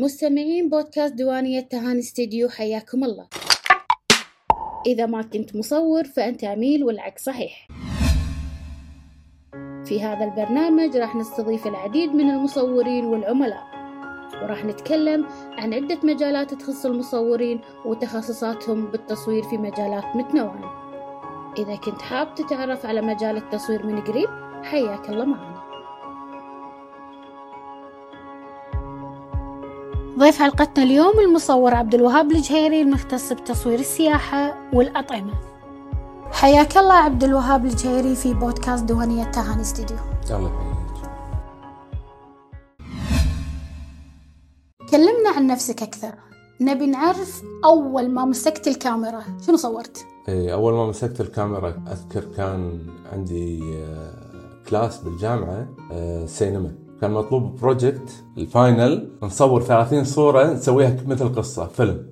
مستمعين بودكاست ديوانية تهاني استديو حياكم الله. إذا ما كنت مصور فأنت عميل والعكس صحيح. في هذا البرنامج راح نستضيف العديد من المصورين والعملاء وراح نتكلم عن عدة مجالات تخص المصورين وتخصصاتهم بالتصوير في مجالات متنوعة. إذا كنت حاب تتعرف على مجال التصوير من قريب حياك الله معنا. ضيف حلقتنا اليوم المصور عبد الوهاب الجهيري المختص بتصوير السياحة والأطعمة. حياك الله عبد الوهاب الجهيري في بودكاست ديوانية تهاني استديو الله يحييك كلمنا عن نفسك أكثر. نبي نعرف أول ما مسكت الكاميرا شنو صورت؟ إيه، أول ما مسكت الكاميرا أذكر كان عندي آه، class بالجامعة آه، سينما. كان مطلوب project ال final نصور 30 صورة نسويها مثل قصة فيلم.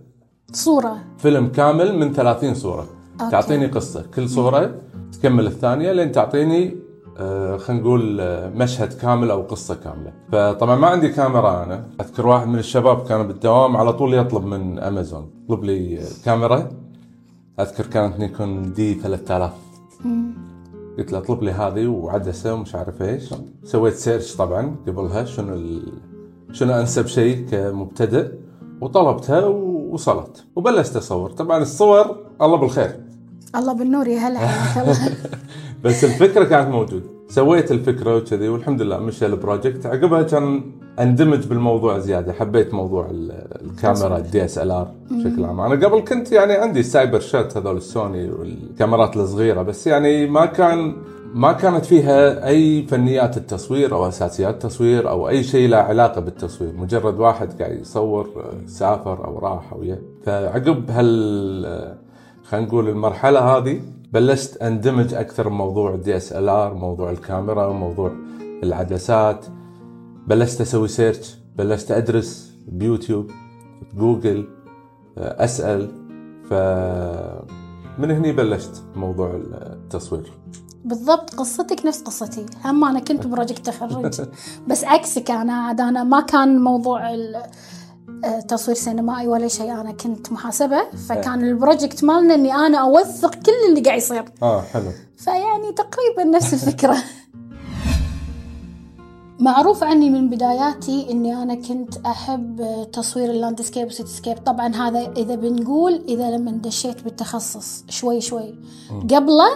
صورة. فيلم كامل من 30 صورة. Okay. تعطيني قصة. كل صورة تكمل الثانية لين تعطيني آه، خلينا نقول آه، مشهد كامل أو قصة كاملة. فطبعا ما عندي كاميرا أنا. أذكر واحد من الشباب كان بالدوام على طول يطلب من أمازون. يطلب لي كاميرا. أذكر كانت نيكون D 3000 قلت له اطلب لي هذه وعدسه ومش عارف إيش. سويت search طبعا قبلها شنو ال... شنو أنسب شيء كمبتدئ؟ وطلبتها ووصلت. وبلشت أصور. طبعا الصور الله بالخير. الله بالنور يا هلا. بس الفكرة كانت موجودة. سويت الفكرة وكذي والحمد لله مشى ال project. عقبها كان اندمج بالموضوع زيادة. حبيت موضوع ال- الكاميرا ال DSLR بشكل عام. أنا قبل كنت يعني عندي Cyber-shot هذول السوني والكاميرات الصغيرة بس يعني ما كان ما كانت فيها أي فنيات التصوير أو أساسيات التصوير أو أي شيء له علاقة بالتصوير. مجرد واحد قاعد يصور سافر أو راح أو يه فعقب هال خلينا نقول المرحلة هذه بلشت أندمج أكثر بموضوع ال DSLR موضوع الكاميرا موضوع العدسات. بلشت أسوي search بلشت أدرس ب YouTube Google آه، أسأل. ف من هني بلشت موضوع التصوير. بالضبط قصتك نفس قصتي. هم أنا كنت project تخرج. بس عكسك أنا عاد أنا ما كان موضوع تصوير سينمائي ولا شيء أنا كنت محاسبة فكان ال project مالنا إني أنا أوثق كل اللي قاعد يصير. آه حلو. فيعني تقريبا نفس الفكرة. معروف عني من بداياتي إني أنا كنت أحب تصوير ال landscape وال cityscape. طبعا هذا إذا بنقول إذا لما دشيت بالتخصص شوي شوي. قبله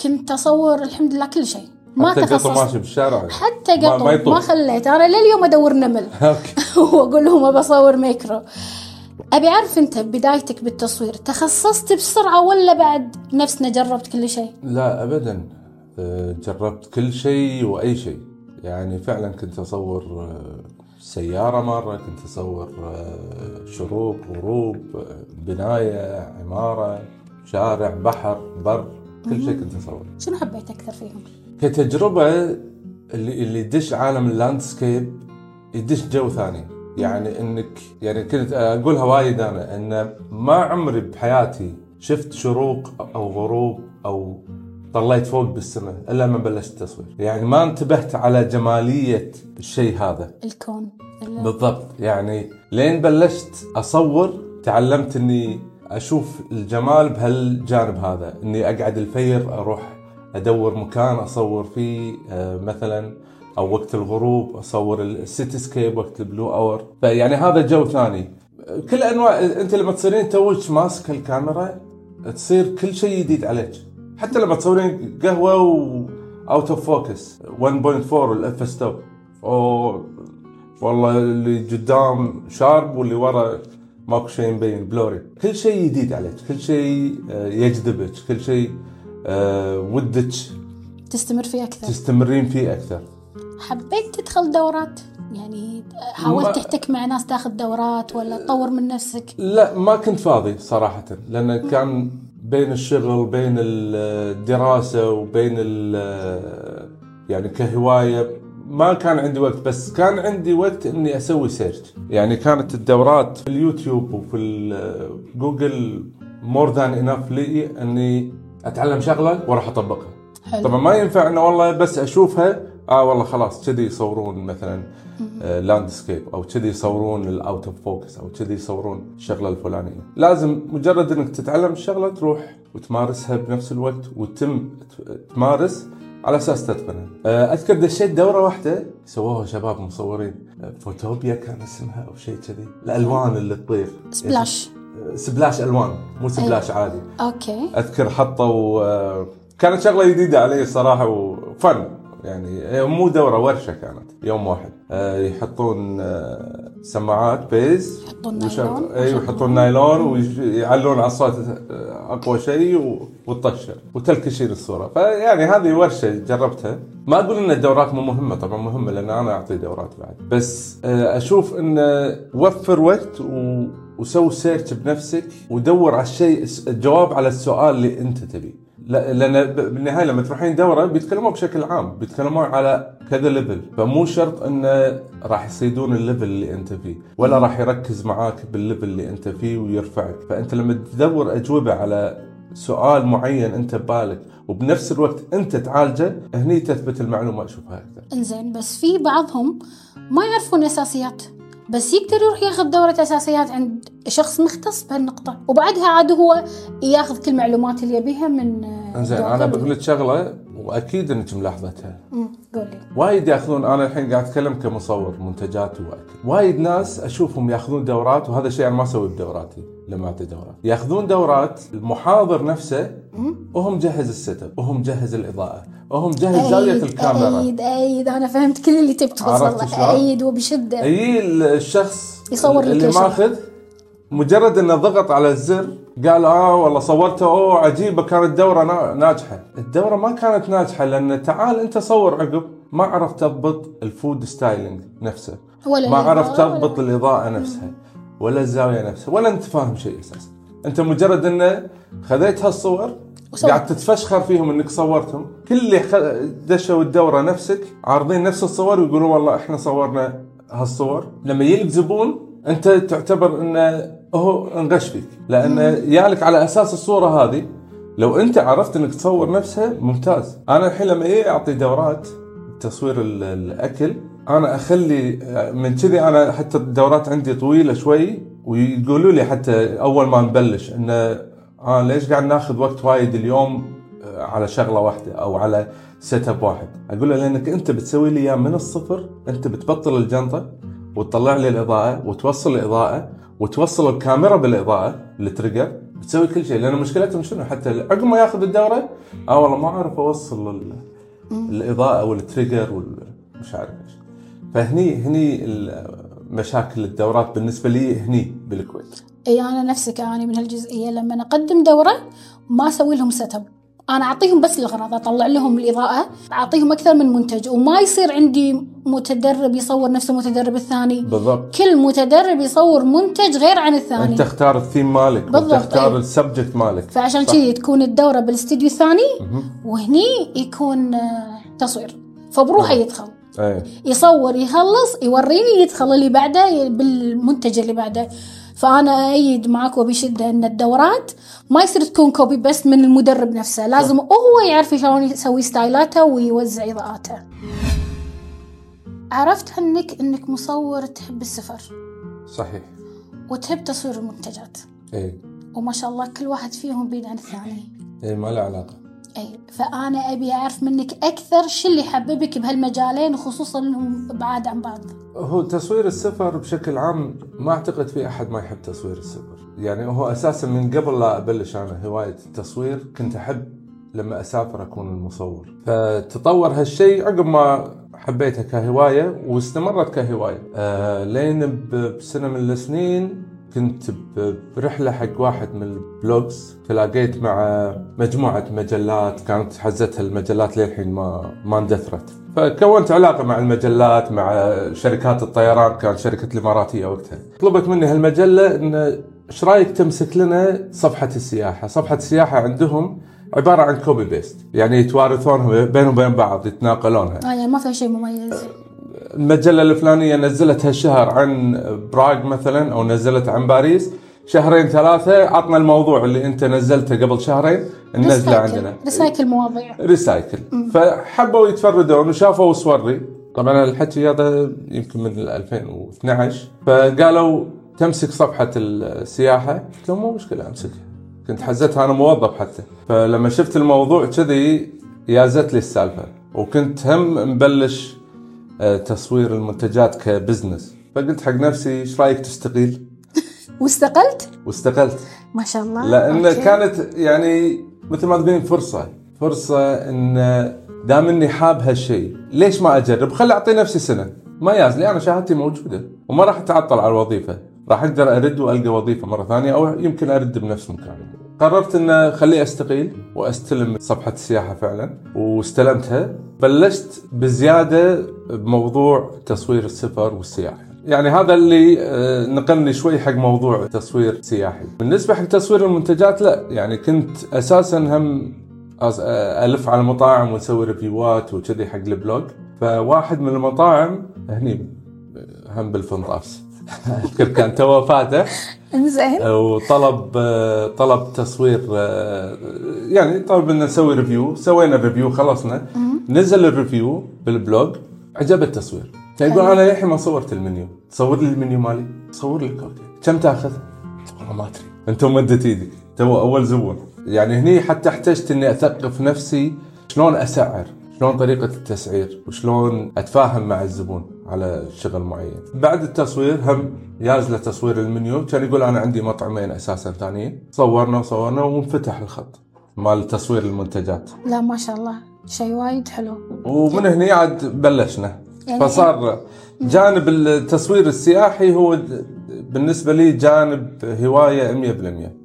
كنت أصور الحمد لله كل شيء. ما تخصصت. ماشي بالشارع. حتى قطو ما ما. خليت أنا لليوم أدور نمل. okay. وأقول لهم أبى أصور ميكرو. أبي أعرف أنت بدايتك بالتصوير تخصصت بسرعة ولا بعد نفسنا جربت كل شيء؟ لا ابدا. آه، جربت كل شيء وأي شيء. يعني فعلا كنت أصور آه، سيارة مرة كنت أصور آه، شروق غروب بناية عمارة شارع بحر بر. كل شيء كنت اصور شنو حبيت أكثر فيهم؟ كتجربة اللي اللي يدش عالم ال landscape يدش جو ثاني. يعني انك يعني كنت اقولها وايد أنا إن ما عمري بحياتي شفت شروق أو غروب أو طليت فوق بالسماء إلا لما بلشت تصوير. يعني ما انتبهت على جمالية الشيء هذا. الكون. ال- بالضبط. يعني لين بلشت أصور تعلمت إني أشوف الجمال بهالجانب هذا. إني أقعد الفجر أروح أدور مكان أصور فيه آه، مثلا أو وقت الغروب أصور ال cityscape وقت ال blue hour فيعني هذا جو ثاني. كل أنواع أنت لما تصيرين توك ماسك الكاميرا تصير كل شيء جديد عليك. حتى لما تصورين قهوة و out of focus 1.4 ال f-stop أو والله اللي قدام sharp واللي ورا ماكو شيء مبين blurry كل شيء جديد عليك. كل شيء آه، يجذبك. كل شيء ودك. تستمر فيه أكثر. تستمرين فيه أكثر. حبيت تدخل دورات؟ يعني حاولت ما- تحتك مع ناس تاخذ دورات ولا تطور من نفسك؟ لا ما كنت فاضي صراحة لأن كان بين الشغل بين الدراسة وبين يعني كهواية ما كان عندي وقت بس كان عندي وقت إني أسوي search يعني كانت الدورات في اليوتيوب وفي Google more than enough لي إني أتعلم شغلة وأروح أطبقها. حلو. طبعا ما ينفع إنه والله بس أشوفها آه والله خلاص كذي يصورون مثلا landscape أو كذي يصورون ال out of focus أو كذي يصورون الشغلة الفلانية. لازم مجرد إنك تتعلم الشغله تروح وتمارسها بنفس الوقت وتم تمارس على أساس تتقنها. آه، أذكر دشيت دورة واحدة سووها شباب مصورين. آه، فوتوبيا كان اسمها أو شيء كذي. الألوان اللي تطير. splash آه، splash ألوان مو splash عادي. okay. أذكر حطوا آه، كانت شغلة جديدة علي الصراحة وفن يعني آه، مو دورة ورشة كانت يوم واحد. آه، يحطون سماعات bass يحطون نايلون اي ويحطون نايلون ويعلون على الصوت أقوى شيء وتطشر وتكلكشين الصورة. فيعني هذه ورشة جربتها. ما أقول إن الدورات مو مهمة طبعا مهمة لأن أنا أعطي دورات بعد. بس أشوف إن وفر وقت و... وسوي search بنفسك ودور على الشيء الجواب على السؤال اللي أنت تبيه لا- لأن بالنهاية لما تروحين دورة بيتكلموا بشكل عام بيتكلمون على كذا level فمو شرط إنه راح يصيدون ال level اللي أنت فيه ولا راح يركز معاك بال level اللي أنت فيه ويرفعك. فأنت لما تدور أجوبة على سؤال معين أنت ببالك وبنفس الوقت أنت تعالجه هني تثبت المعلومة اشوفها أكثر إنزين بس في بعضهم ما يعرفون أساسيات. بس يقدر يروح ياخذ دورة أساسيات عند شخص مختص بهالنقطة. وبعدها عاد هو ياخذ كل المعلومات اللي يبيها من آه، انزين دورة. أنا بقول لك شغلة وأكيد انك ملاحظتها أمم، قول لي. وايد ياخذون أنا الحين قاعد أتكلم كمصور منتجات واكل وايد ناس أشوفهم ياخذون دورات وهذا الشيء أنا ما اسويه بدوراتي لما اعطي دورات. ياخذون دورات المحاضر نفسه وهو مجهز ال setup وهو مجهز الإضاءة وهو مجهز زاويه الكاميرا. أيد أيد. أنا فهمت كل اللي تبي توصل له؟ أيد وبشدة. يجي الشخص يصور اللي. ماخذ مجرد إنه ضغط على الزر قال آه والله صورته أوه عجيبة كانت دورة نا- ناجحة، الدورة ما كانت ناجحة لأن تعال أنت صور عقب. ما عرفت تضبط ال food styling نفسه، ولا ما عرفت تضبط الإضاءة نفسها ولا الزاوية نفسها ولا أنت فاهم شيء أساسا. أنت مجرد أنه خذيت هالصور. قاعد تتفشخر فيهم إنك صورتهم، كل اللي دشوا الدورة نفسك عارضين نفس الصور ويقولون والله إحنا صورنا هالصور، لما يجيك زبون أنت تعتبر إنه هو انغش فيك، لأن يالك على أساس الصورة هذه لو أنت عرفت إنك تصور نفسها ممتاز، أنا الحين لما أجي أعطي دورات تصوير ال- الأكل أنا أخلي من كذي أنا حتى الدورات عندي طويلة شوي ويقولوا لي حتى أول ما نبلش انه آه ليش قاعد ناخذ وقت وايد اليوم آه، على شغلة واحدة أو على setup واحد؟ أقول له لأنك أنت بتسوي لي إياه من الصفر أنت بتبطل الجنطة وتطلع لي الإضاءة وتوصل الإضاءة وتوصل الكاميرا بالإضاءة ال trigger بتسوي كل شيء. لأن مشكلتهم شنو؟ حتى عقب ما ياخذ الدورة آه والله ما أعرف أوصل ال- الإضاءة وال trigger ومش عارف إيش. فهني هني ال- مشاكل الدورات بالنسبة لي هني بالكويت. إي أنا نفسك أعاني من هالجزئية. لما اقدم دورة ما أسوي لهم setup أنا أعطيهم بس الغرض أطلع لهم الإضاءة أعطيهم أكثر من منتج. وما يصير عندي متدرب يصور نفس المتدرب الثاني. بالضبط. كل متدرب يصور منتج غير عن الثاني. أنت اختار الثيم مالك بالضبط، وتختار أي. ال subject مالك. فعشان. كذي تكون الدورة بالستوديو الثاني وهني يكون آه، تصوير. فبروحه يدخل. إيه يصور يخلص يوريني يدخل اللي بعده بالمنتج اللي بعده. فأنا أيد معك وبشدة إن الدورات ما يصير تكون copy paste من المدرب نفسه. لازم هو يعرف شلون يسوي ستايلاته ويوزع إضاءاته. عرفت انك إنك مصور تحب السفر. صحيح. وتحب تصوير المنتجات. إيه. وما شاء الله كل واحد فيهم بعيد عن الثاني. إيه ما له علاقة. إي فأنا أبي أعرف منك أكثر شو اللي حببك بهالمجالين وخصوصا إنهم بعاد عن بعض. هو تصوير السفر بشكل عام ما أعتقد في أحد ما يحب تصوير السفر. يعني هو أساسا من قبل لا أبلش أنا هواية التصوير كنت أحب لما أسافر أكون المصور. فتطور هالشيء عقب ما حبيتها كهواية واستمرت كهواية. آه لين بسنة من السنين كنت ب- برحلة حق واحد من ال blogs تلاقيت مع مجموعة مجلات كانت حزتها المجلات للحين ما ما اندثرت. فكونت علاقة مع المجلات مع شركات الطيران كانت شركة الإماراتية وقتها. طلبت مني هالمجلة إن إيش رأيك تمسك لنا صفحة السياحة؟ صفحة السياحة عندهم عبارة عن copy paste يعني يتوارثونها بينهم وبين بعض يتناقلونها. آه يعني ما فيها شيء مميز. المجلة الفلانية نزلت هالشهر عن براغ مثلا أو نزلت عن باريس. شهرين ثلاثة عطنا الموضوع اللي أنت نزلته قبل شهرين ننزله عندنا. recycle مواضيع. recycle فحبوا يتفردون وشافوا صوري. طبعا الحكي هذا يمكن من 2012 فقالوا تمسك صفحة السياحة. قلت لهم مو مشكلة امسكها كنت حزتها أنا موظف حتى. فلما شفت الموضوع كذي جازت لي السالفة. وكنت هم مبلش تصوير المنتجات ك business. فقلت حق نفسي إيش رأيك تستقيل؟ واستقلت؟ واستقلت. ما شاء الله. لأن okay. كانت يعني مثل ما تقولين فرصة. فرصة إن دام إني حاب هالشيء ليش ما أجرب؟ خلي أعطي نفسي سنة. ما جاز لي أنا شهادتي موجودة. وما راح أتعطل على الوظيفة. راح أقدر أرد وألقى وظيفة مرة ثانية أو يمكن أرد بنفس مكاني. قررت إن خليه استقيل وأستلم صفحة السياحة فعلا واستلمتها. بلشت بزيادة بموضوع تصوير السفر والسياحة. يعني هذا اللي آه، نقلني شوي حق موضوع تصوير سياحي. بالنسبة حق تصوير المنتجات لا. يعني كنت أساسا هم أس- ألف على المطاعم وأسوي ريفيوات وكذي حق البلوج. فواحد من المطاعم هني هم بالفنطاس. اذكر كان تو فاتح إنزين. وطلب طلب تصوير يعني طلب ان نسوي review سوينا ال review خلصنا. نزل ال review بال blog عجب التصوير. كان يقول أنا للحين ما صورت المنيو. تصور لي المنيو مالي. صور لك okay كم تأخذ؟ والله ما أدري. أنتم مدت إيدك تو أول زبون. يعني هني حتى احتجت إني أثقف نفسي شلون أسعر شلون طريقة التسعير وشلون أتفاهم مع الزبون. على شغل معين. بعد التصوير هم ياز له تصوير المنيو. كان يقول أنا عندي مطعمين أساسا ثانيين. صورنا وصورنا وانفتح الخط مال تصوير المنتجات. لا ما شاء الله. شيء وايد حلو. ومن هني عاد بلشنا. يعني فصار جانب التصوير السياحي هو بالنسبة لي جانب هواية 100%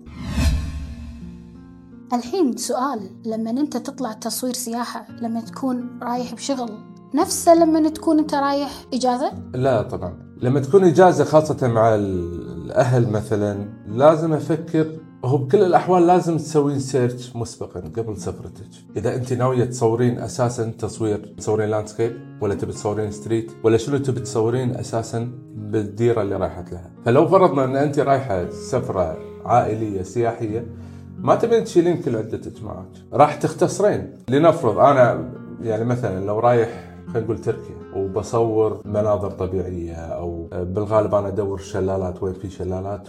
الحين سؤال لما أنت تطلع تصوير سياحة لما تكون رايح بشغل نفسه لما تكون انت رايح إجازة؟ لا طبعا. لما تكون إجازة خاصة مع ال- الأهل مثلا لازم أفكر هو بكل الأحوال لازم تسوين search مسبقا قبل سفرتك. إذا أنت ناوية تصورين أساسا تصوير تصورين landscape ولا تبي تصورين street ولا شنو تبي تصورين أساسا بالديرة اللي رايحة لها. فلو فرضنا أن أنت رايحة سفرة عائلية سياحية ما تبين تشيلين كل عدتك معك راح تختصرين. لنفرض أنا يعني مثلا لو رايح خلينا نقول تركيا وبصور مناظر طبيعية أو بالغالب أنا أدور شلالات وين في شلالات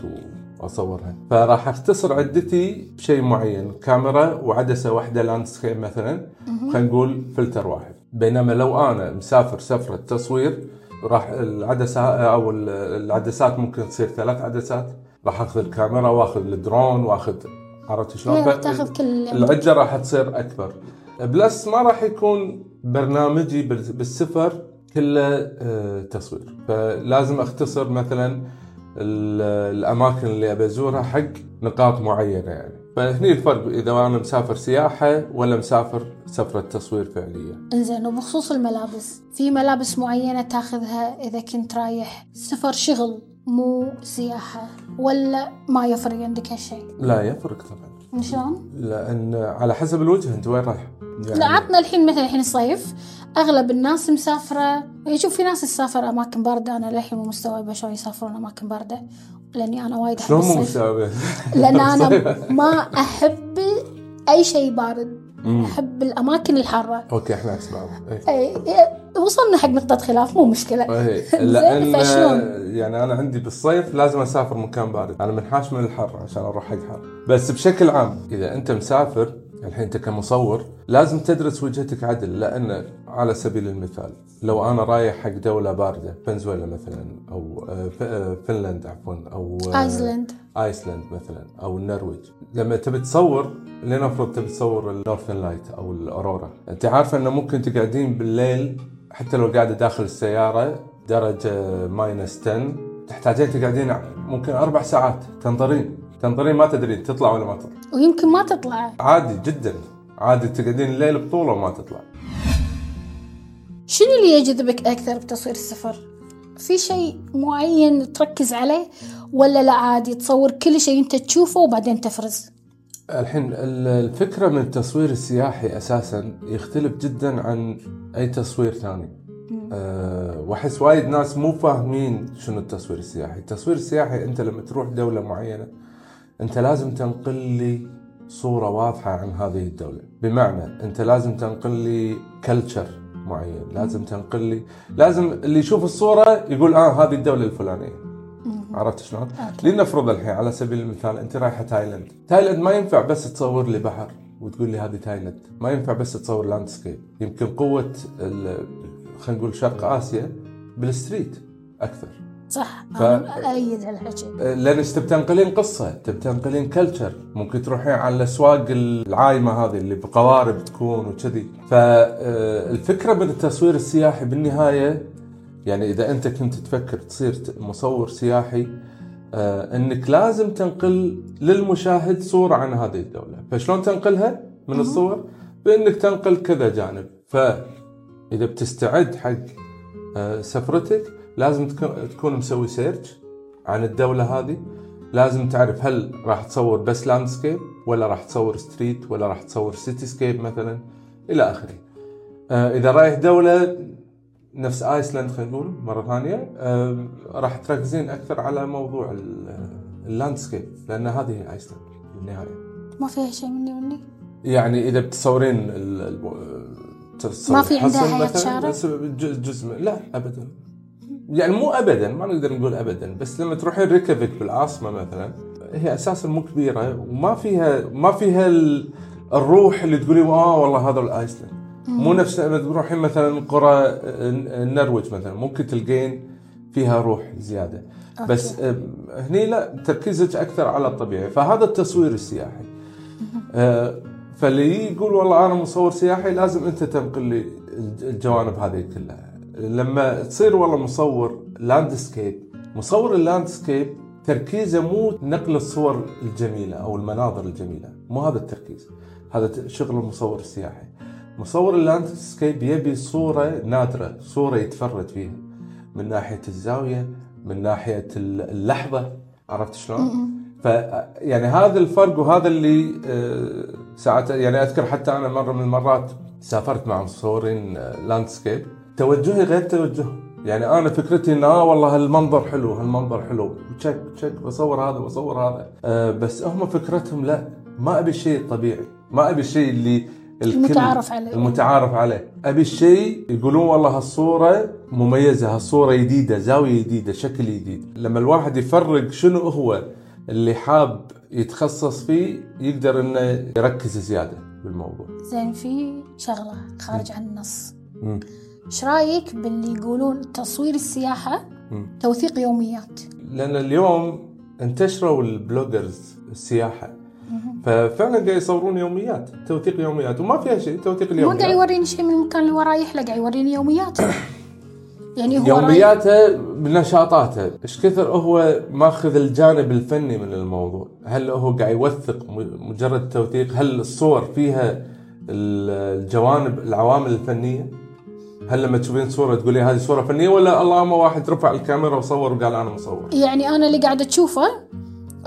وأصورها. فراح أختصر عدتي بشيء معين كاميرا وعدسة واحدة landscape مثلا خلينا نقول فلتر واحد. بينما لو أنا مسافر سفرة تصوير راح العدسة أو العدسات ممكن تصير ثلاث عدسات راح أخذ الكاميرا وأخذ الدرون وأخذ عرفت شلون؟ تاخذ كل العدة راح تصير أكبر. plus ما راح يكون برنامجي بال- بالسفر كله آه، تصوير. فلازم أختصر مثلا ال- الأماكن اللي أبي أزورها حق نقاط معينة يعني. فهني الفرق إذا أنا مسافر سياحة ولا مسافر سفرة تصوير فعلية. إنزين وبخصوص الملابس. في ملابس معينة تاخذها إذا كنت رايح سفر شغل مو سياحة ولا ما يفرق عندك هالشيء؟ لا يفرق طبعا. شلون؟ لأن على حسب الوجه أنت وين رايح. يعني لا عطنا الحين مثلا الحين الصيف. أغلب الناس مسافرة. يعني شوف في ناس تسافر أماكن باردة. أنا للحين مو مستوعبة شلون يسافرون أماكن باردة. لأني أنا وايد أحب شلون مو الصيف. مستوعب لأن أنا ما أحب أي شيء بارد. أحب الأماكن الحارة. أوكي إحنا عكس بعض إيه. أي- وصلنا حق نقطة خلاف مو مشكلة. زين، لأن؟ يعني أنا عندي بالصيف لازم أسافر مكان بارد. أنا منحاش من الحر عشان أروح حق حر بس بشكل عام إذا أنت مسافر الحين أنت كمصور لازم تدرس وجهتك عدل لأن على سبيل المثال لو أنا رايح حق دولة باردة فنزويلا مثلا أو آه، آه، فنلند عفوا أو آه، Iceland Iceland مثلا أو النرويج. لما تبي تصور لنفرض تبي تصور ال northern light أو ال aurora. أنت عارفة إنه ممكن تقعدين بالليل حتى لو قاعدة داخل السيارة درجة ماينس 10 تحتاجين تقعدين ممكن أربع ساعات. تنظرين. تنظرين ما تدرين تطلع ولا ما تطلع. ويمكن ما تطلع. عادي جدا. عادي تقعدين الليل بطولة وما تطلع. شنو اللي يجذبك أكثر بتصوير السفر؟ في شيء معين تركز عليه ولا لا؟ عادي تصور كل شيء انت تشوفه وبعدين تفرز. الحين ال- الفكرة من التصوير السياحي أساسا يختلف جدا عن أي تصوير ثاني. أه وأحس وايد ناس مو فاهمين شنو التصوير السياحي. التصوير السياحي أنت لما تروح دولة معينة أنت لازم تنقل لي صورة واضحة عن هذه الدولة. بمعنى أنت لازم تنقل لي culture معين لازم تنقل لي لازم اللي يشوف الصورة يقول آه هذه الدولة الفلانية. عرفت شلون؟ لنفرض الحين على سبيل المثال أنت رايحة تايلاند، تايلاند ما ينفع بس تصور لي بحر وتقول لي هذه تايلاند، ما ينفع بس تصور landscape، يمكن قوة خلينا نقول شرق آسيا بال street أكثر. صح ف- أنا أأيد هالحكي لأن انت بتنقلين قصة؟ تبي تنقلين culture ممكن تروحين على الأسواق العايمة هذه اللي بقوارب تكون وكذي. فالفكرة من التصوير السياحي بالنهاية يعني إذا أنت كنت تفكر تصير مصور سياحي آه، إنك لازم تنقل للمشاهد صورة عن هذه الدولة. فشلون تنقلها من الصور؟ بإنك تنقل كذا جانب. فاذا بتستعد حق سفرتك لازم تكون- مسوي search عن الدولة هذه. لازم تعرف هل راح تصور بس landscape ولا راح تصور street ولا راح تصور cityscape مثلا إلى آخره. آه، إذا رايح دولة نفس ايسلند خلينا نقول مرة ثانية آه، راح تركزين أكثر على موضوع ال- ال landscape لأن هذه هي ايسلند بالنهاية. ما فيها شيء man-made؟ يعني إذا بتصورين ال- ما في عندها مثلاً، شارع؟ جزء لا ابدا. يعني مو ابدا ما نقدر نقول ابدا بس لما تروحين ريكيافيك بالعاصمة مثلا هي أساسا مو كبيرة وما فيها ما فيها ال- الروح اللي تقولي آه والله هذا الأيسلند. مو نفس لما تروحين مثلا قرى النرويج مثلا ممكن تلقين فيها روح زيادة. بس آه، هني لا تركيزك أكثر على الطبيعي. فهذا التصوير السياحي. آه، فاللي يقول والله أنا مصور سياحي لازم أنت تنقل لي الج- الجوانب هذه كلها. لما تصير والله مصور landscape مصور ال landscape تركيزه مو نقل الصور الجميلة أو المناظر الجميلة مو هذا التركيز. هذا شغل المصور السياحي. مصور ال landscape يبي صورة نادرة صورة يتفرد فيها. من ناحية الزاوية من ناحية ال- اللحظة عرفت شلون؟ ف يعني هذا الفرق وهذا اللي آه، ساعات يعني أذكر حتى أنا مرة من المرات سافرت مع مصورين لاندسكيب توجهي غير توجههم يعني أنا فكرتي انه آه والله هالمنظر حلو هالمنظر حلو. تشك تشك بصور هذا بصور هذا. آه بس هم فكرتهم لا ما أبي الشيء الطبيعي ما أبي الشيء اللي الكل- المتعارف عليه. المتعارف عليه. أبي الشيء يقولون والله هالصورة مميزة هالصورة جديدة زاوية جديدة شكل جديد. لما الواحد يفرق شنو هو اللي حاب يتخصص فيه يقدر إنه يركز زيادة بالموضوع. زين في شغلة خارج عن النص. مم. إيش رأيك باللي يقولون تصوير السياحة. توثيق يوميات؟ لأن اليوم انتشروا البلوجرز السياحة. ففعلا قاعد يصورون يوميات توثيق يوميات وما فيها شيء توثيق ما قاعد اليوميات يوريني شيء من المكان اللي وراه يحلى قاعد يوريني يومياته يعني هو يومياته بنشاطاته إيش كثر هو ماخذ الجانب الفني من الموضوع؟ هل هو قاعد يوثق مجرد توثيق؟ هل الصور فيها ال- الجوانب العوامل الفنية؟ هل لما تشوفين صورة تقولي هذه صورة فنية ولا اللهم واحد رفع الكاميرا وصور وقال أنا مصور؟ يعني أنا اللي قاعدة أشوفه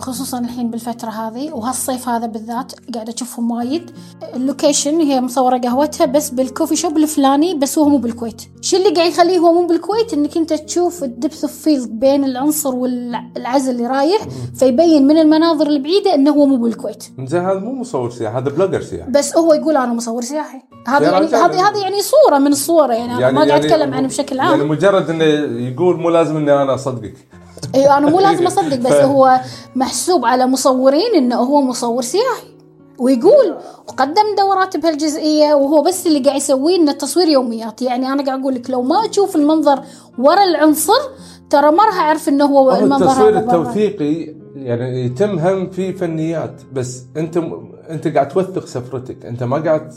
خصوصا الحين بالفترة هذه وهالصيف هذا بالذات قاعدة أشوفهم وايد. ال location هي مصورة قهوتها بس بال coffee shop الفلاني بس هو مو بالكويت. شو اللي قاعد يخليه هو مو بالكويت؟ إنك أنت تشوف ال depth of field بين العنصر والعزل اللي رايح فيبين من المناظر البعيدة إنه هو مو بالكويت. زين هذا مو مصور سياحي هذا بلوجر سياحي. بس هو يقول أنا مصور سياحي. هذا يعني. هذه هذه يعني صورة من الصورة يعني, أنا ما قاعد أتكلم عنه بشكل عام. يعني مجرد إنه يقول مو لازم إني أنا أصدقك. أيوه أنا مو لازم أصدق بس هو محسوب على مصورين إنه هو مصور سياحي ويقول وقدم دورات بهالجزئية وهو بس اللي قاعد يسويه إنه تصوير يوميات يعني أنا قاعد أقول لك لو ما أشوف المنظر ورا العنصر ترى ما راح أعرف إنه هو المنظر التصوير. التوثيقي يعني يتم هم في فنيات بس أنت أنت قاعد توثق سفرتك أنت ما قاعد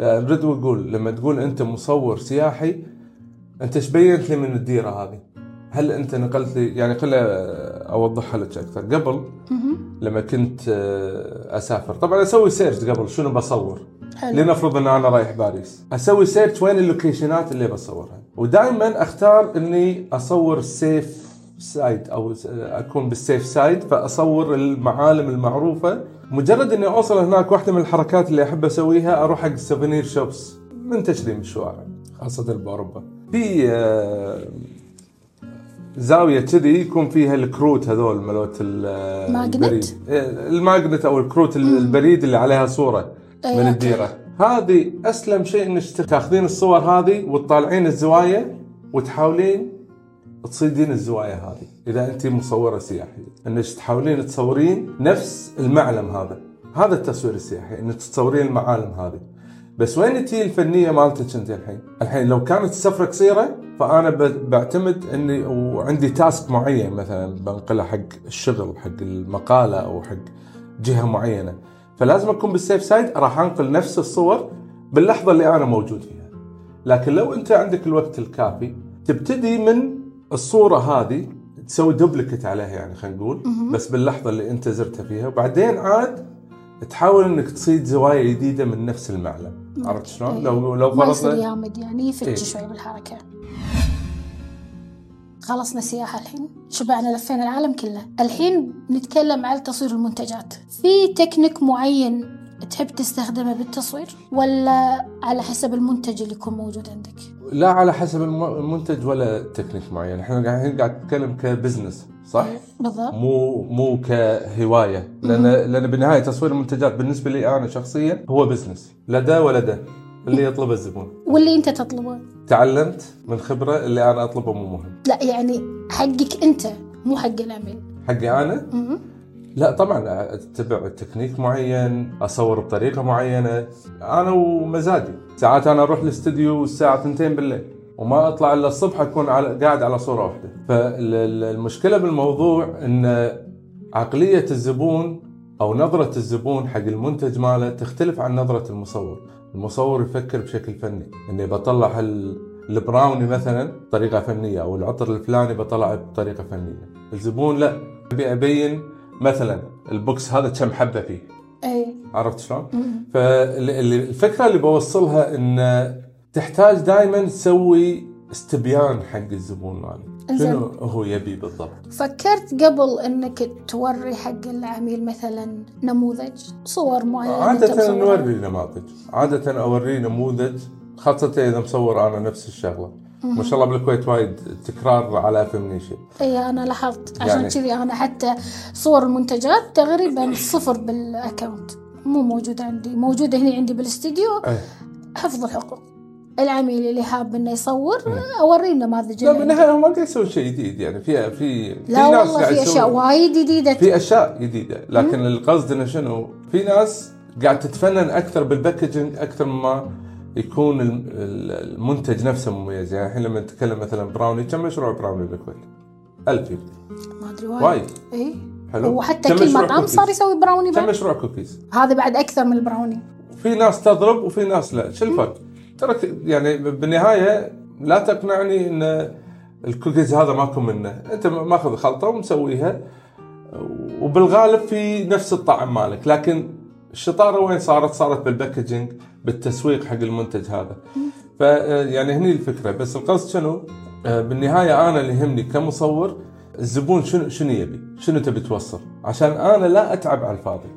ارد واقول لما تقول أنت مصور سياحي أنت إيش بينت لي من الديرة هذه؟ هل أنت نقلت لي يعني خلي أوضحها لك أكثر. قبل لما كنت آه، أسافر طبعا أسوي search قبل شنو بصور؟ حلو. لنفرض إن أنا رايح باريس. أسوي search وين ال locationات اللي بصورها؟ ودائما أختار إني أصور sea side أو أكون بال safe side فأصور المعالم المعروفة. مجرد إني أوصل هناك واحدة من الحركات اللي أحب أسويها أروح حق ال souvenir shops منتشرين بالشوارع خاصة باوروبا في آه، زاوية كذي يكون فيها الكروت هذول مالوت البريد. إيه، ال magnet أو الكروت ال- البريد اللي عليها صورة إيه، من. الديرة. هذه أسلم شيء إنك تاخذين الصور هذه وتطالعين الزوايا وتحاولين تصيدين الزوايا هذه. إذا انت مصورة سياحية إنك تحاولين تصورين نفس المعلم هذا. هذا التصوير السياحي إنك تصورين المعالم هذه. بس وين تجي الفنية مالتك انت الحين؟ الحين لو كانت السفره قصيره فأنا بعتمد إني وعندي تاسك معين مثلا بنقله حق الشغل حق المقالة أو حق جهة معينة فلازم أكون بالسيف سايد راح أنقل نفس الصور باللحظة اللي أنا موجود فيها. لكن لو أنت عندك الوقت الكافي تبتدي من الصورة هذه تسوي دوبليكت عليها يعني خلينا نقول بس باللحظة اللي أنت زرتها فيها وبعدين عاد تحاول إنك تصيد زوايا جديدة من نفس المعلم عرفت شلون؟ إيه. لو لو ما يصير يامد يعني إيه. يفتش شوي بالحركة خلصنا سياحة الحين شبعنا لفينا العالم كله الحين نتكلم على تصوير المنتجات في تكنيك معين تحب تستخدمه بالتصوير ولا على حسب المنتج اللي يكون موجود عندك لا على حسب الم- المنتج ولا تكنيك معين إحنا قاعدين قاعد نتكلم ك business صح؟ بالضبط. مو مو كهواية. لأن لأن بالنهاية تصوير المنتجات بالنسبة لي أنا شخصيا هو business لا ده ولا ده اللي يطلبه الزبون. واللي أنت تطلبه. تعلمت من خبرة اللي أنا أطلبه مو مهم. لا يعني حقك أنت مو حق العميل. حقي أنا؟ مم. لا طبعا أتبع تكنيك معين أصور بطريقة معينة. أنا ومزاجي. ساعات أنا أروح الاستديو الساعة 2 بالليل. وما أطلع إلا الصبح أكون على قاعد على صورة واحدة. فالمشكلة بالموضوع إن عقلية الزبون أو نظرة الزبون حق المنتج ماله تختلف عن نظرة المصور. المصور يفكر بشكل فني. إني بطلع ال- البراوني مثلا بطريقة فنية أو العطر الفلاني بطلعه بطريقة فنية. الزبون لا أبي أبين مثلا ال box هذا كم حبة فيه. اي عرفت شلون؟ فالفكرة اللي بوصلها إن تحتاج دائما تسوي استبيان حق الزبون مالك. شنو هو يبي بالضبط؟ فكرت قبل إنك توري حق العميل مثلا نموذج صور معينة مصورها؟ نوري نماذج. عادة أوريه نموذج خاصة إذا مصور أنا نفس الشغلة. ما شاء الله بالكويت وايد تكرار على فمني شيء إي أنا لاحظت. عشان يعني- كذي أنا حتى صور المنتجات تقريبا صفر بال account مو موجودة عندي. موجودة هنا عندي بالاستديو أي. حفظ الحقوق. العميل اللي حاب إنه يصور أوريه النماذج لا. بالنهاية هو ما قاعد يسوي شيء جديد يعني في في لا في ناس والله في أشياء وايد جديدة. في أشياء جديدة لكن القصد إنه شنو؟ في ناس قاعد تتفنن أكثر بال packaging أكثر مما يكون الم- ال- المنتج نفسه مميز. يعني الحين لما نتكلم مثلا براوني كم مشروع براوني بالكويت؟ 1000 يمكن. ما أدري وايد. وايد. إي. حلو. وحتى كم كل مطعم؟ صار يسوي براوني كم بعد؟ مشروع كوكيز؟ هذا بعد أكثر من البراوني. في ناس تضرب وفي ناس لا. شو الفرق؟ ترى يعني بالنهاية لا تقنعني إن الكوكيز هذا ماكو منه أنت ماخذ خلطة ومسويها وبالغالب في نفس الطعم مالك لكن الشطارة وين صارت؟ صارت بال packaging بالتسويق حق المنتج هذا. ف يعني هني الفكرة بس القصد شنو؟ آه، بالنهاية أنا اللي يهمني كمصور الزبون شنو شنو يبي؟ شنو تبي توصل؟ عشان أنا لا أتعب على الفاضي.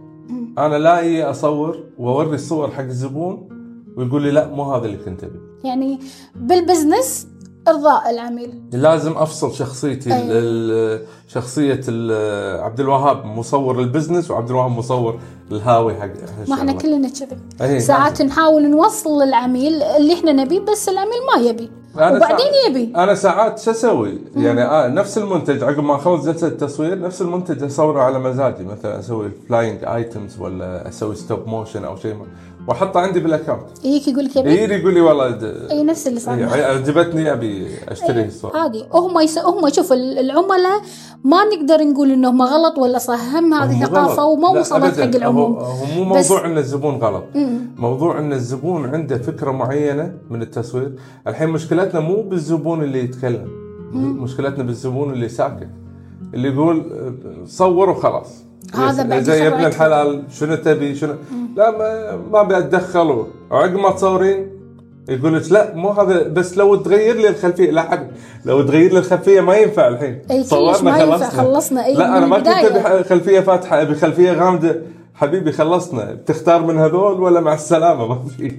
أنا لا أصور وأوري الصور حق الزبون ويقول لي لا مو هذا اللي كنت ابي. يعني بال business إرضاء العميل لازم أفصل شخصيتي. ال- شخصية عبد الوهاب مصور ال business وعبد الوهاب مصور الهاوي حق ما إحنا. كلنا كذي أي، ساعات لازم. نحاول نوصل للعميل اللي إحنا نبيه بس العميل ما يبي أنا وبعدين ساعات- يبي أنا ساعات شو أسوي؟ يعني آه نفس المنتج عقب ما أخلص جلسة التصوير نفس المنتج أصوره على مزاجي مثلا أسوي flying items ولا أسوي stop motion أو شيء واحطه عندي بال account يجيك يقول لك يبي يجي يقول لي والله د- إي نفس اللي صار. إيه، عجبتني أبي أشتري الصور عادي. هم يس... هم شوف ال- العملاء ما نقدر نقول إنهم غلط ولا صح. هم هذه ثقافة. وما وصلت. حق العموم. هو, هو مو بس- موضوع إن الزبون غلط. موضوع إن الزبون عنده فكرة معينة من التصوير. الحين مشكلتنا مو بالزبون اللي يتكلم. مشكلتنا بالزبون اللي ساكت. اللي يقول صور وخلاص. هذا بعد زي يخرع ابن. الحلال شنو تبي شنو؟ لا ما ما أبي اتدخل وعقب ما تصورين يقول لك لا مو هذا بس لو تغير لي الخلفية لا حد لو تغير لي الخلفية ما ينفع الحين. أي كلش ما ينفع، خلصنا. أي لا أنا ما كنت. أبي خلفية فاتحة أبي خلفية غامدة. حبيبي خلصنا. بتختار من هذول ولا مع السلامة؟ ما في.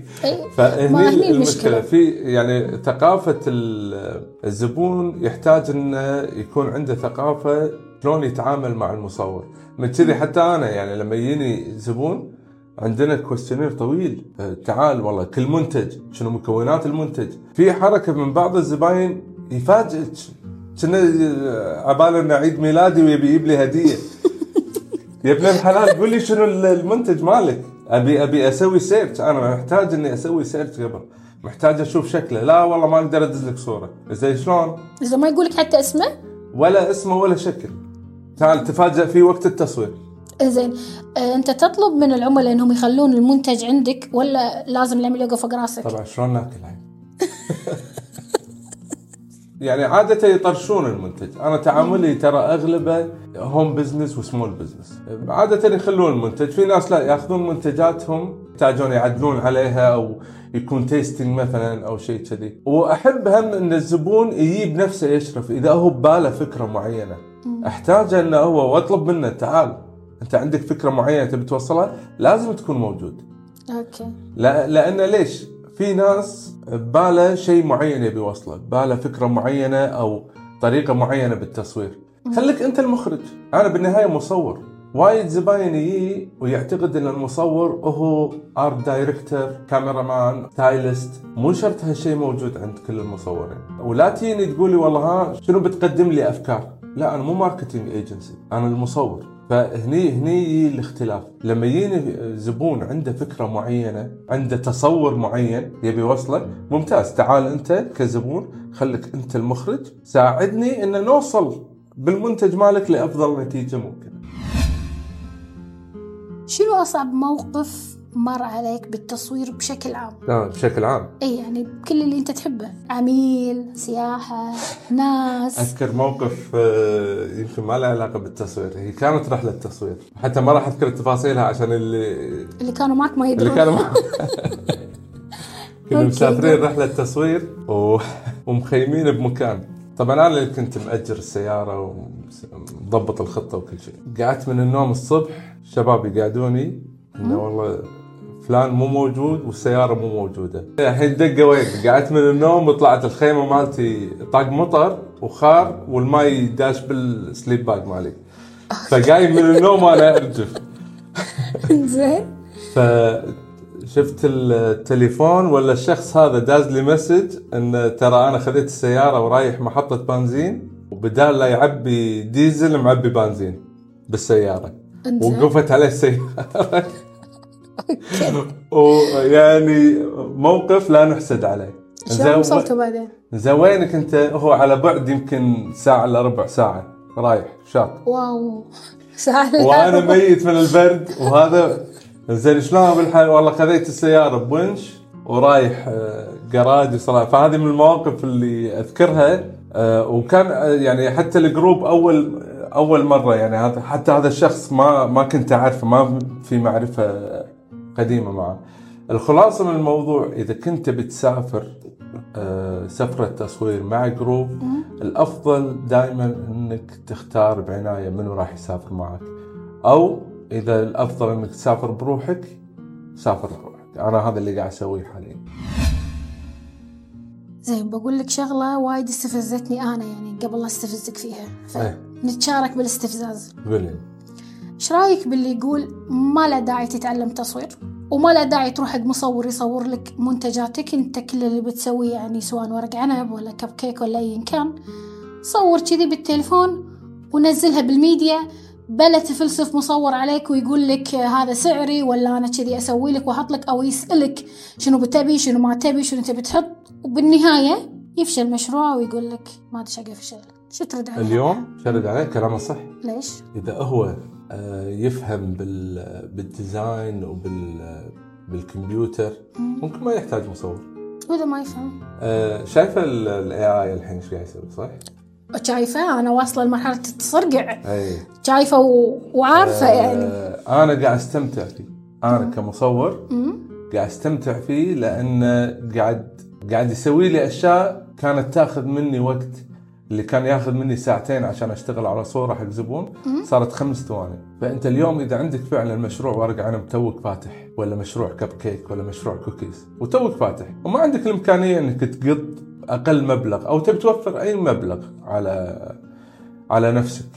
فهني هني المشكلة. في يعني ثقافة ال- الزبون يحتاج إنه يكون عنده ثقافة شلون يتعامل مع المصور. من كذي حتى أنا يعني لما يجيني زبون عندنا questionnaire طويل. أه، تعال والله كل منتج شنو مكونات المنتج. في حركة من بعض الزباين يفاجئك. كنا عباله انه عيد ميلادي ويبي يجيب لي هدية. يا ابن الحلال قول لي شنو المنتج مالك. أبي أبي أسوي search أنا محتاج إني أسوي search قبل. محتاج أشوف شكله. لا والله ما أقدر أدز لك صورة. زي شلون؟ إذا ما يقول لك حتى اسمه؟ ولا اسمه ولا شكل. تعال تفاجئ في وقت التصوير. زين آه، أنت تطلب من العملاء إنهم يخلون المنتج عندك ولا لازم العميل يوقف فوق راسك؟ طبعا شلون ناكل يعني عادة يطرشون المنتج. أنا تعاملي ترى أغلبه home business و small business عادة يخلون المنتج. في ناس لا ياخذون منتجاتهم يحتاجون يعدلون عليها أو يكون testing مثلا أو شيء كذي. وأحب هم أن الزبون يجيب نفسه يشرف إذا هو بباله فكرة معينة. أحتاج أنه هو وأطلب منه تعال. أنت عندك فكرة معينة تبي توصلها لازم تكون موجود okay لا لأن ليش؟ في ناس بباله شيء معين يبي يوصله، بباله فكرة معينة أو طريقة معينة بالتصوير. خليك أنت المخرج، أنا بالنهاية مصور. وايد زباين يجي ويعتقد إن المصور هو art director، camera man، stylist، مو شرط هالشيء موجود عند كل المصورين. ولا تجيني تقول لي والله ها شنو بتقدم لي أفكار؟ لا أنا مو marketing agency، أنا المصور. فهني هني الاختلاف. لما يجيني زبون عنده فكرة معينة عنده تصور معين يبي يوصله ممتاز. تعال أنت كزبون خليك أنت المخرج. ساعدني إن نوصل بالمنتج مالك لأفضل نتيجة ممكنة. شنو أصعب موقف مر عليك بالتصوير بشكل عام؟ لا بشكل عام. إي يعني بكل اللي أنت تحبه. عميل سياحة ناس. أذكر موقف آه، يمكن ما له علاقة بالتصوير. هي كانت رحلة تصوير. حتى ما راح أذكر تفاصيلها عشان اللي اللي كانوا معك ما اللي يدرون كانوا مع- كنا. مسافرين رحلة تصوير و... ومخيمين بمكان. طبعا أنا اللي كنت مأجر السيارة ومضبط الخطة وكل شيء. قعدت من النوم الصبح الشباب يقعدوني. إنه والله فلان مو موجود والسيارة مو موجودة. الحين دقة وين؟ قعدت من النوم وطلعت الخيمة مالتي طاق مطر وخار والماي داش بال sleep bag مالي. فقايم من النوم وأنا أرجف. زين. فشفت التليفون ولا الشخص هذا داز لي message إن ترى أنا خذيت السيارة ورايح محطة بنزين وبدال لا يعبي ديزل معبي بنزين بالسيارة. وقفت عليه السيارة. ويعني موقف لا نحسد عليه. شلون وصلتوا بعدين؟ زين وينك أنت؟ هو على بعد يمكن ساعة الا ربع ساعة. رايح شاط. واو. سهل وأنا ميت من البرد. وهذا زين شلون؟ بالحال والله خذيت السيارة بونش ورايح آه، جراج صراحة فهذه من المواقف اللي أذكرها. آه، وكان آه، يعني حتى ال group اول أول مرة يعني هذا حتى هذا الشخص ما ما كنت أعرفه ما في معرفة قديمة معه الخلاصة من الموضوع إذا كنت بتسافر آه، سفرة تصوير مع group الأفضل دائما إنك تختار بعناية منو راح يسافر معك. أو إذا الأفضل إنك تسافر بروحك سافر بروحك أنا هذا اللي قاعد أسويه حاليا. زين بقول لك شغلة وايد استفزتني أنا يعني قبل لا أستفزك فيها. إيه. فنتشارك بالاستفزاز. قولي إيش رأيك باللي يقول ما له داعي تتعلم تصوير؟ وما له داعي تروح حق مصور يصور لك منتجاتك أنت كل اللي بتسويه يعني سواء ورق عنب ولا كب كيك ولا ايا كان. صور كذي بالتليفون ونزلها بالميديا. بلا تفلسف مصور عليك ويقول لك هذا سعري ولا أنا كذي أسوي لك وأحط لك أو يسألك شنو بتبي شنو ما تبي شنو تبي تحط. وبالنهاية يفشل مشروع ويقول لك ما أدري شقه فشل شو ترد عليه؟ اليوم شرد عليه كلامه صح. ليش؟ إذا هو يفهم بال بال design وبال بالكمبيوتر. ممكن ما يحتاج مصور. وإذا ما يفهم. آه، شايفة ال AI الحين إيش قاعد يسوي صح؟ شايفة؟ أنا واصلة لمرحلة التصرقع. أي. شايفة و... وعارفة يعني. آه، أنا قاعد أستمتع فيه. أنا كمصور مم. قاعد أستمتع فيه لأن قاعد قاعد يسوي لي أشياء كانت تأخذ مني وقت. اللي كان ياخذ مني ساعتين عشان أشتغل على صورة حق زبون صارت خمس ثواني. فأنت اليوم إذا عندك فعلا مشروع ورق عنب توك فاتح ولا مشروع كب كيك ولا مشروع كوكيز وتوك فاتح. وما عندك الإمكانية إنك تقط أقل مبلغ أو تبي توفر أي مبلغ على على نفسك.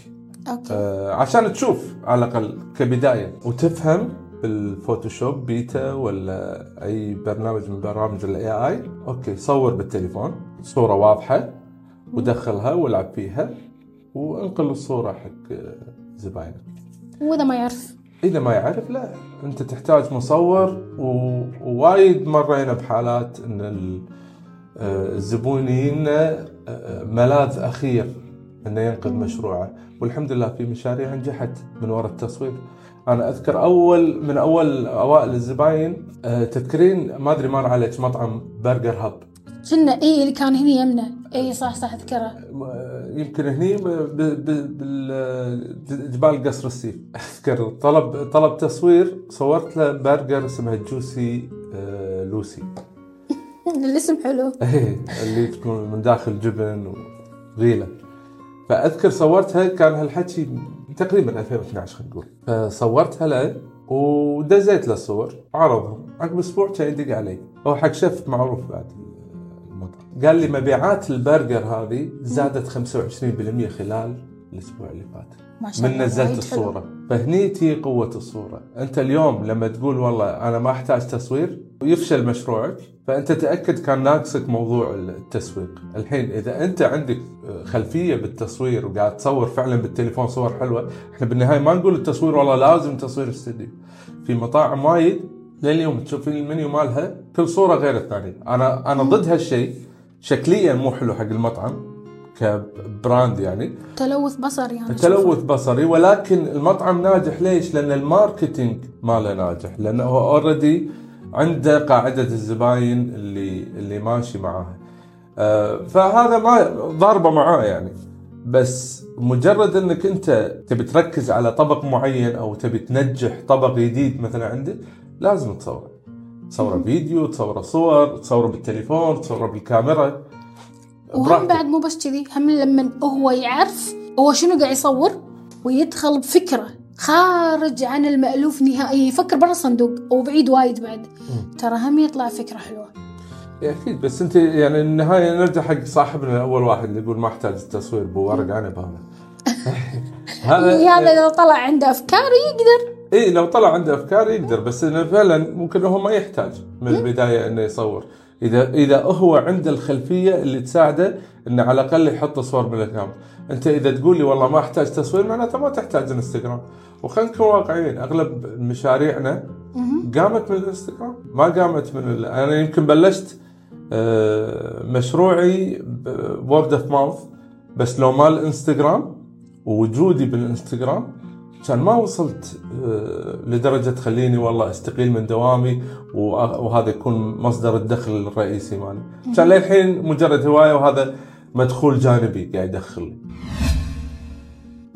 okay. آه، عشان تشوف على الأقل كبداية. وتفهم بال Photoshop Beta ولا أي برنامج من برامج ال AI okay صور بالتليفون. صورة واضحة. ودخلها والعب فيها وانقل الصورة حق آه، زباينك. وإذا ما يعرف. إذا ما يعرف لا. أنت تحتاج مصور ووايد مرينا بحالات إن آه، الزبون يجينا آه، ملاذ أخير إنه ينقذ مشروعه. والحمد لله في مشاريع نجحت من وراء التصوير. أنا أذكر اول من أول أوائل الزباين آه، تذكرين؟ ما أدري مر عليك مطعم Burger Hub كنا اي اللي كان هني يمنا. اي صح صح أذكره. يمكن هني بجبال قصر السيف. أذكر طلب طلب تصوير صورت له برجر اسمها Juicy آه، لوسي. الاسم حلو. إيه، اللي تكون من داخل جبن وغيره. فأذكر صورتها كان هالحكي تقريبا 2012 خلينا نقول. فصورتها له ودزيت له الصور عرضهم. عقب أسبوع كان يدق علي. هو حق شيف معروف بعد. المطعم قال لي مبيعات البرجر هذه زادت 25% خلال الأسبوع اللي فات. ما شاء من نزلت. الصورة. فهني تي قوة الصورة. أنت اليوم لما تقول والله أنا ما أحتاج تصوير ويفشل مشروعك فأنت تأكد كان ناقصك موضوع التسويق. الحين إذا أنت عندك خلفية بالتصوير وقاعد تصور فعلا بالتليفون صور حلوة إحنا بالنهاية ما نقول التصوير والله لازم تصوير استديو. في مطاعم وايد لليوم تشوفين المنيو مالها كل صورة غير الثانية. أنا أنا ضد هالشيء. شكليا مو حلو حق المطعم ك brand يعني. تلوث بصري يعني تلوث بصري ولكن المطعم ناجح. ليش؟ لأن ال marketing ماله ناجح. لأنه هو اوريدي عنده قاعدة الزباين اللي اللي ماشي معاها. آه، فهذا ما ضاربة معاه يعني. بس مجرد إنك أنت تبي تركز على طبق معين أو تبي تنجح طبق جديد مثلا عندك لازم تصوره. تصوره فيديو، تصوره صور، تصوره بالتليفون، تصوره بالكاميرا. وهم. بعد مو بس كذي هم لما هو يعرف هو شنو قاعد يصور ويدخل بفكرة خارج عن المألوف نهائيا يفكر برا الصندوق وبعيد وايد بعد. ترى هم يطلع فكرة حلوة. أكيد بس أنت يعني النهاية نرجع حق صاحبنا أول واحد اللي يقول ما أحتاج التصوير بورق عنب هذا هذا لو طلع عنده أفكار يقدر. اي لو طلع عنده أفكار يقدر بس إنه فعلا ممكن هو ما يحتاج من البداية إنه يصور. إذا إذا هو عنده الخلفية اللي تساعده إنه على الأقل يحط صور بالانستغرام أنت إذا تقول لي والله ما أحتاج تصوير معناته ما تحتاج إنستغرام. وخلينا نكون واقعيين أغلب مشاريعنا قامت من الإنستغرام ما قامت من ال... أنا يمكن بلشت آه، مشروعي و word of mouth بس لو ما الانستغرام ووجودي بالإنستغرام كان ما وصلت آه، لدرجة تخليني والله أستقيل من دوامي وهذا يكون مصدر الدخل الرئيسي مالي. كان للحين مجرد هواية وهذا مدخول جانبي قاعد يدخل لي.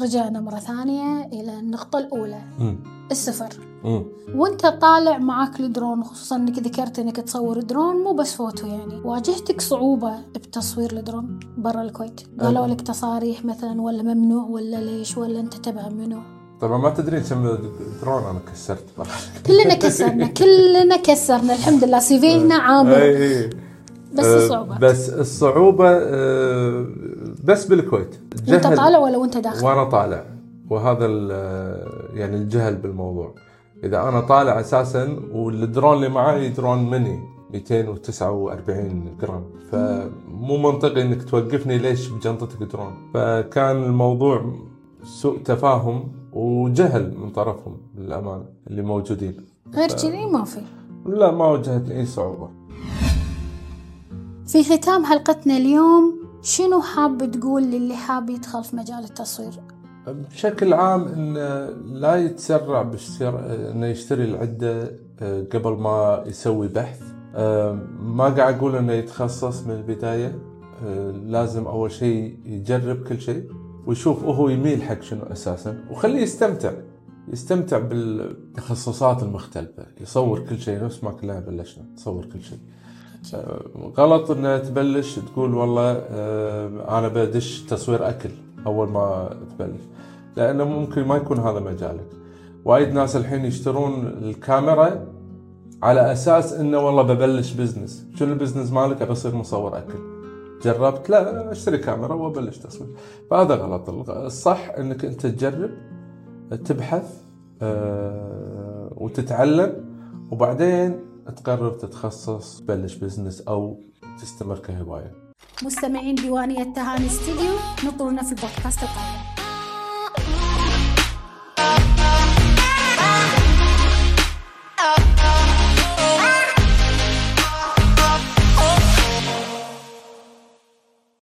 رجعنا مرة ثانية إلى النقطة الأولى. مم. السفر. مم. وأنت طالع معاك الدرون خصوصا إنك ذكرت إنك تصور درون مو بس فوتو يعني. واجهتك صعوبة بتصوير الدرون برا الكويت؟ قالوا لك تصاريح مثلا ولا ممنوع ولا ليش؟ ولا أنت تبع منو طبعا ما تدرين كم درون أنا كسرت. كلنا كسرنا كلنا كسرنا الحمد لله. سيفينا عامر بس آه، الصعوبة. بس الصعوبة آه، بس بالكويت. وأنت طالع ولا وأنت داخل؟ وأنا طالع. وهذا ال- يعني الجهل بالموضوع. إذا أنا طالع أساسا والدرون اللي معاي drone mini 249 جرام. فمو منطقي إنك توقفني ليش بجنطتك درون. فكان الموضوع سوء تفاهم. وجهل من طرفهم للأمانة اللي موجودين. غير كذي ما في. لا ما واجهتني اي صعوبة. في ختام حلقتنا اليوم شنو حاب تقول للي حاب يدخل في مجال التصوير؟ بشكل عام انه لا يتسرع بالشراء إنه يشتري العدة آه، قبل ما يسوي بحث. آه، ما قاعد أقول إنه يتخصص من البداية. آه، لازم أول شيء يجرب كل شيء. ويشوف هو يميل حق شنو أساسا. وخليه يستمتع يستمتع بالتخصصات المختلفة يصور كل شيء نفس ما كلنا بلشنا نصور كل شيء. آه، غلط ان تبلش تقول والله آه، أنا بدش تصوير أكل أول ما تبلش. لأنه ممكن ما يكون هذا مجالك. وايد ناس الحين يشترون الكاميرا على أساس إنه والله ببلش business. شنو ال business مالك؟ ابى أصير مصور أكل. جربت لا اشتري كاميرا وابلش تصوير. فهذا غلط. الصح إنك أنت تجرب تبحث آه، وتتعلم وبعدين تقرر تتخصص تبلش بزنس أو تستمر كهواية. مستمعين ديوانية تهاني استديو نطرنا في البودكاست القادم.